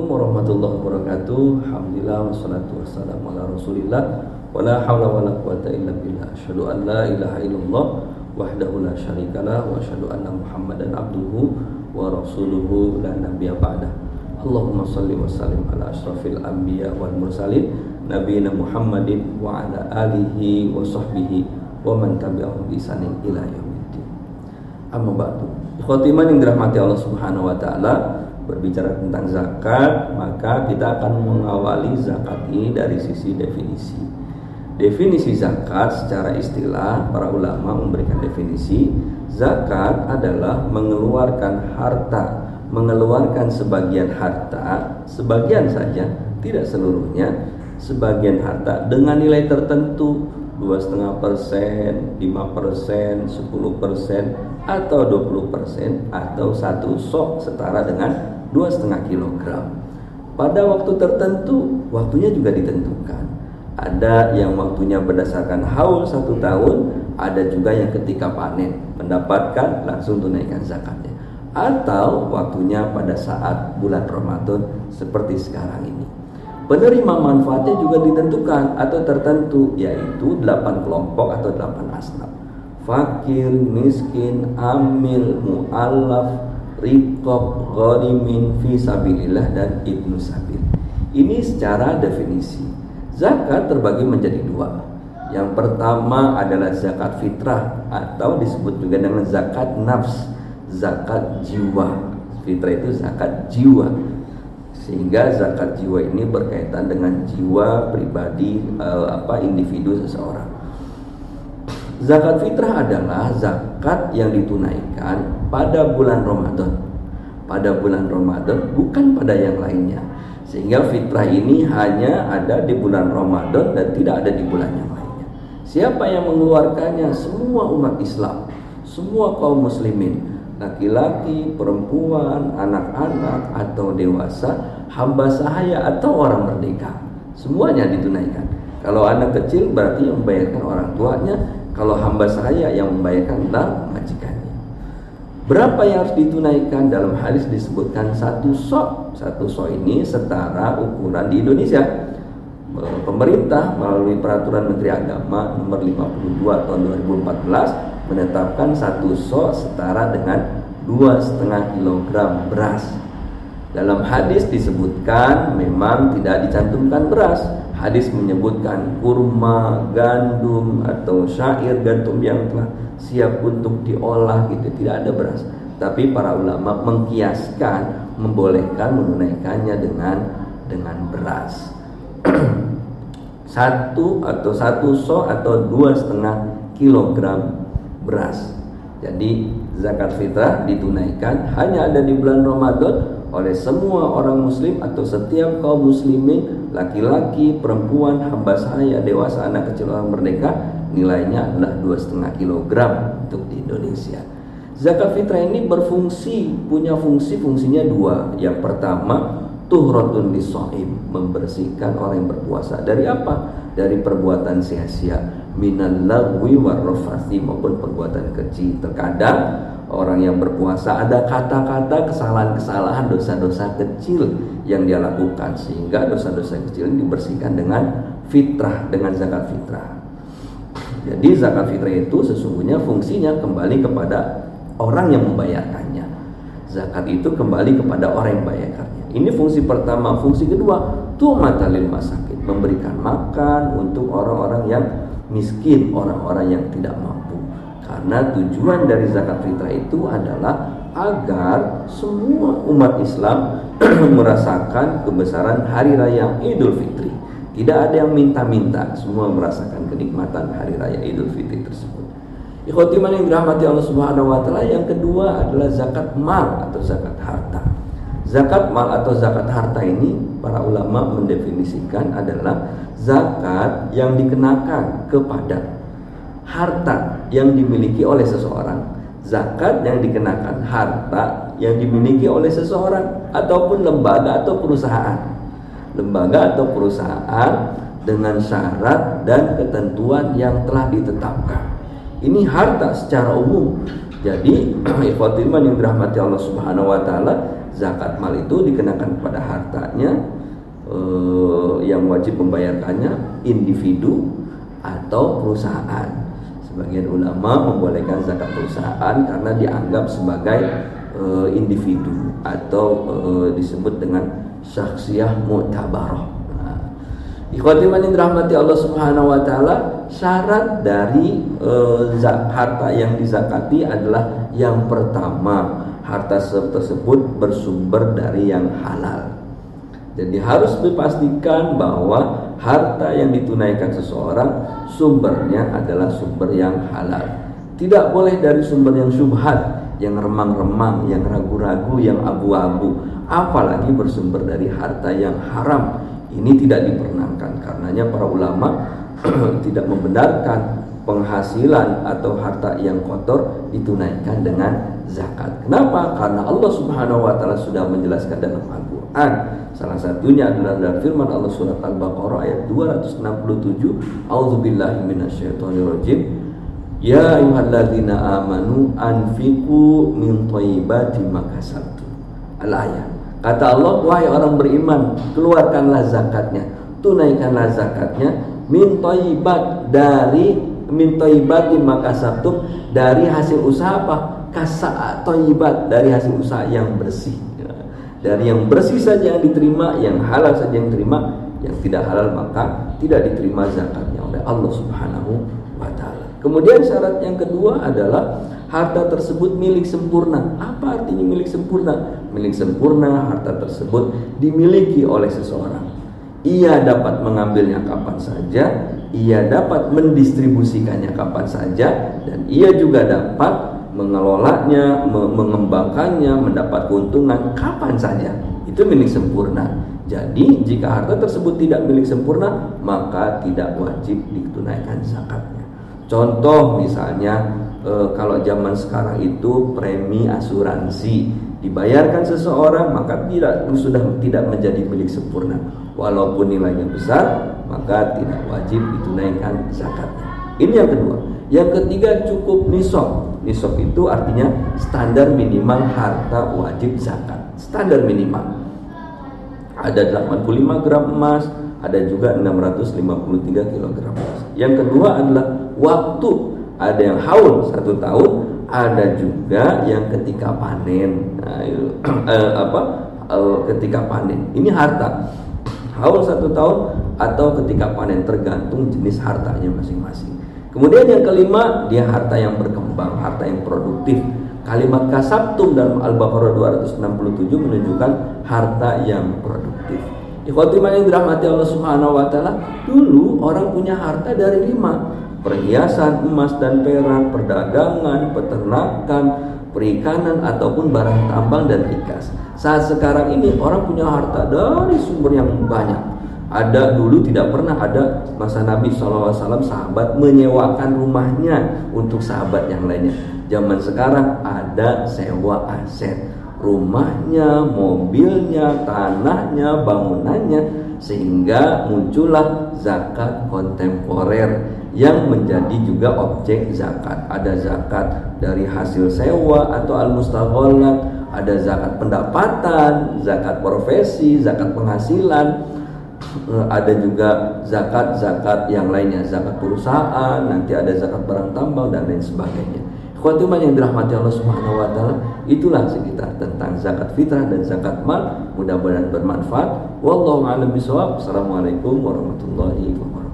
warahmatullahi wabarakatuh. Alhamdulillah wassalatu wassalamu ala Rasulillah wala haula wala quwata illa billah. Asyhadu an la ilaha illallah wahdahu la syarikalah wa asyhadu anna Muhammadan abduhu wa rasuluhu la nabiyya ba'da. Allahumma salli wa sallim ala asyrafil anbiya wal mursalin nabiyina Muhammadin wa ala alihi wa sahbihi wa man tabi'ahum bi. Amma ba'du. Ikhwatiman yang dirahmati Allah Subhanahu wa taala, berbicara tentang zakat, maka kita akan mengawali zakat ini dari sisi definisi. Definisi zakat secara istilah para ulama memberikan definisi zakat adalah mengeluarkan harta, mengeluarkan sebagian harta, sebagian saja, tidak seluruhnya, sebagian harta dengan nilai tertentu dua setengah persen, lima persen, sepuluh persen, atau 20 persen atau satu sok setara dengan dua setengah kilogram. Pada waktu tertentu, waktunya juga ditentukan. Ada yang waktunya berdasarkan haul satu tahun, ada juga yang ketika panen mendapatkan langsung tunaikan zakatnya. Atau waktunya pada saat bulan Ramadan seperti sekarang ini. Penerima manfaatnya juga ditentukan atau tertentu yaitu 8 kelompok atau 8 asnaf fakir, miskin, amil, mu'allaf, rikob, gharimin, fisabilillah, dan ibnu sabil. Ini secara definisi. Zakat terbagi menjadi dua. Yang pertama adalah zakat fitrah atau disebut juga dengan zakat nafs, zakat jiwa. Fitrah itu zakat jiwa. Sehingga zakat jiwa ini berkaitan dengan jiwa pribadi eh, apa individu seseorang. Zakat fitrah adalah zakat yang ditunaikan pada bulan Ramadan. Pada bulan Ramadan bukan pada yang lainnya. Sehingga fitrah ini hanya ada di bulan Ramadan dan tidak ada di bulan yang lainnya. Siapa yang mengeluarkannya? Semua umat Islam, semua kaum muslimin, laki-laki, perempuan, anak-anak atau dewasa, hamba sahaya atau orang merdeka. Semuanya ditunaikan. Kalau anak kecil berarti yang membayarkan orang tuanya, kalau hamba saya yang membayarkan adalah majikannya. Berapa yang harus ditunaikan dalam hadis disebutkan satu sok. Satu sok ini setara ukuran di Indonesia. Pemerintah melalui peraturan Menteri Agama nomor 52 tahun 2014 menetapkan satu sok setara dengan dua setengah kilogram beras. Dalam hadis disebutkan memang tidak dicantumkan beras, hadis menyebutkan kurma, gandum atau syair gandum yang telah siap untuk diolah gitu tidak ada beras. Tapi para ulama mengkiaskan membolehkan menunaikannya dengan dengan beras. satu atau satu so atau dua setengah kilogram beras. Jadi zakat fitrah ditunaikan hanya ada di bulan Ramadan oleh semua orang muslim atau setiap kaum muslimin laki-laki, perempuan, hamba saya, dewasa, anak kecil, orang merdeka nilainya adalah dua setengah untuk di Indonesia. Zakat fitrah ini berfungsi, punya fungsi fungsinya dua. Yang pertama, tuhratun lisoim, membersihkan orang yang berpuasa. Dari apa? Dari perbuatan sia-sia, minal lagwi warrafasi maupun perbuatan kecil. Terkadang orang yang berpuasa ada kata-kata kesalahan-kesalahan dosa-dosa kecil yang dia lakukan sehingga dosa-dosa kecil ini dibersihkan dengan fitrah dengan zakat fitrah. Jadi zakat fitrah itu sesungguhnya fungsinya kembali kepada orang yang membayarkannya. Zakat itu kembali kepada orang yang membayarkannya. Ini fungsi pertama. Fungsi kedua, tuh matalil masakin, memberikan makan untuk orang-orang yang miskin, orang-orang yang tidak mampu. Karena tujuan dari zakat fitrah itu adalah agar semua umat Islam merasakan kebesaran hari raya Idul Fitri. Tidak ada yang minta-minta, semua merasakan kenikmatan hari raya Idul Fitri tersebut. Ikhwatiman yang dirahmati Allah Subhanahu wa taala, yang kedua adalah zakat mal atau zakat harta. Zakat mal atau zakat harta ini para ulama mendefinisikan adalah zakat yang dikenakan kepada harta yang dimiliki oleh seseorang zakat yang dikenakan harta yang dimiliki oleh seseorang ataupun lembaga atau perusahaan. Lembaga atau perusahaan dengan syarat dan ketentuan yang telah ditetapkan. Ini harta secara umum. Jadi ikhwatirman yang dirahmati Allah Subhanahu wa taala zakat mal itu dikenakan pada hartanya eh, yang wajib membayarkannya individu atau perusahaan. Sebagian ulama membolehkan zakat perusahaan karena dianggap sebagai eh, individu atau eh, disebut dengan syakhsiyah mu'tabarah. Nah, Ikhwati manin rahmati Allah Subhanahu wa taala, syarat dari e, harta yang dizakati adalah yang pertama, harta tersebut bersumber dari yang halal. Jadi harus dipastikan bahwa harta yang ditunaikan seseorang sumbernya adalah sumber yang halal. Tidak boleh dari sumber yang syubhat, yang remang-remang, yang ragu-ragu, yang abu-abu, apalagi bersumber dari harta yang haram. Ini tidak diperkenankan karenanya para ulama tidak membenarkan penghasilan atau harta yang kotor ditunaikan dengan zakat. Kenapa? Karena Allah Subhanahu wa taala sudah menjelaskan dalam Al-Qur'an. Salah satunya adalah dalam firman Allah surat Al-Baqarah ayat 267, A'udzubillahi minasyaitonirrajim. Ya ayyuhalladzina amanu anfiqu min thayyibati ma kasabtum. Al-ayat. Kata Allah, wahai orang beriman, keluarkanlah zakatnya, tunaikanlah zakatnya min thayyibat dari min thayyibati makasabtum dari hasil usaha apa? Kasa thayyibat dari hasil usaha yang bersih. Dari yang bersih saja yang diterima, yang halal saja yang diterima, yang tidak halal maka tidak diterima zakatnya oleh Allah Subhanahu wa taala. Kemudian syarat yang kedua adalah harta tersebut milik sempurna. Apa artinya milik sempurna? Milik sempurna harta tersebut dimiliki oleh seseorang. Ia dapat mengambilnya kapan saja, ia dapat mendistribusikannya kapan saja, dan ia juga dapat mengelolanya, mengembangkannya, mendapat keuntungan kapan saja. Itu milik sempurna. Jadi, jika harta tersebut tidak milik sempurna, maka tidak wajib ditunaikan zakatnya. Contoh misalnya e, kalau zaman sekarang itu premi asuransi. Dibayarkan seseorang maka tidak sudah tidak menjadi milik sempurna. Walaupun nilainya besar maka tidak wajib ditunaikan zakatnya. Ini yang kedua. Yang ketiga cukup nisab. Nisab itu artinya standar minimal harta wajib zakat. Standar minimal. Ada 85 gram emas ada juga 653 kg emas. Yang kedua adalah waktu ada yang haul satu tahun ada juga yang ketika panen. Nah, eh, apa eh, ketika panen. Ini harta. Haul satu tahun atau ketika panen tergantung jenis hartanya masing-masing. Kemudian yang kelima dia harta yang berkembang harta yang produktif. Kalimat kasabtum dalam Al-Baqarah 267 menunjukkan harta yang produktif. Ikhwati yang dirahmati Allah Subhanahu wa taala, dulu orang punya harta dari lima perhiasan emas dan perak, perdagangan, peternakan, perikanan ataupun barang tambang dan ikas. Saat sekarang ini orang punya harta dari sumber yang banyak. Ada dulu tidak pernah ada masa Nabi SAW sahabat menyewakan rumahnya untuk sahabat yang lainnya. Zaman sekarang ada sewa aset rumahnya, mobilnya, tanahnya, bangunannya sehingga muncullah zakat kontemporer yang menjadi juga objek zakat. Ada zakat dari hasil sewa atau al-mustaghallat, ada zakat pendapatan, zakat profesi, zakat penghasilan, eh, ada juga zakat-zakat yang lainnya, zakat perusahaan, nanti ada zakat barang tambang dan lain sebagainya. Khotbah yang dirahmati Allah Subhanahu wa taala, itulah sekitar tentang zakat fitrah dan zakat mal. Mudah-mudahan bermanfaat. Wallahu a'lam bishawab. Warahmatullahi wabarakatuh.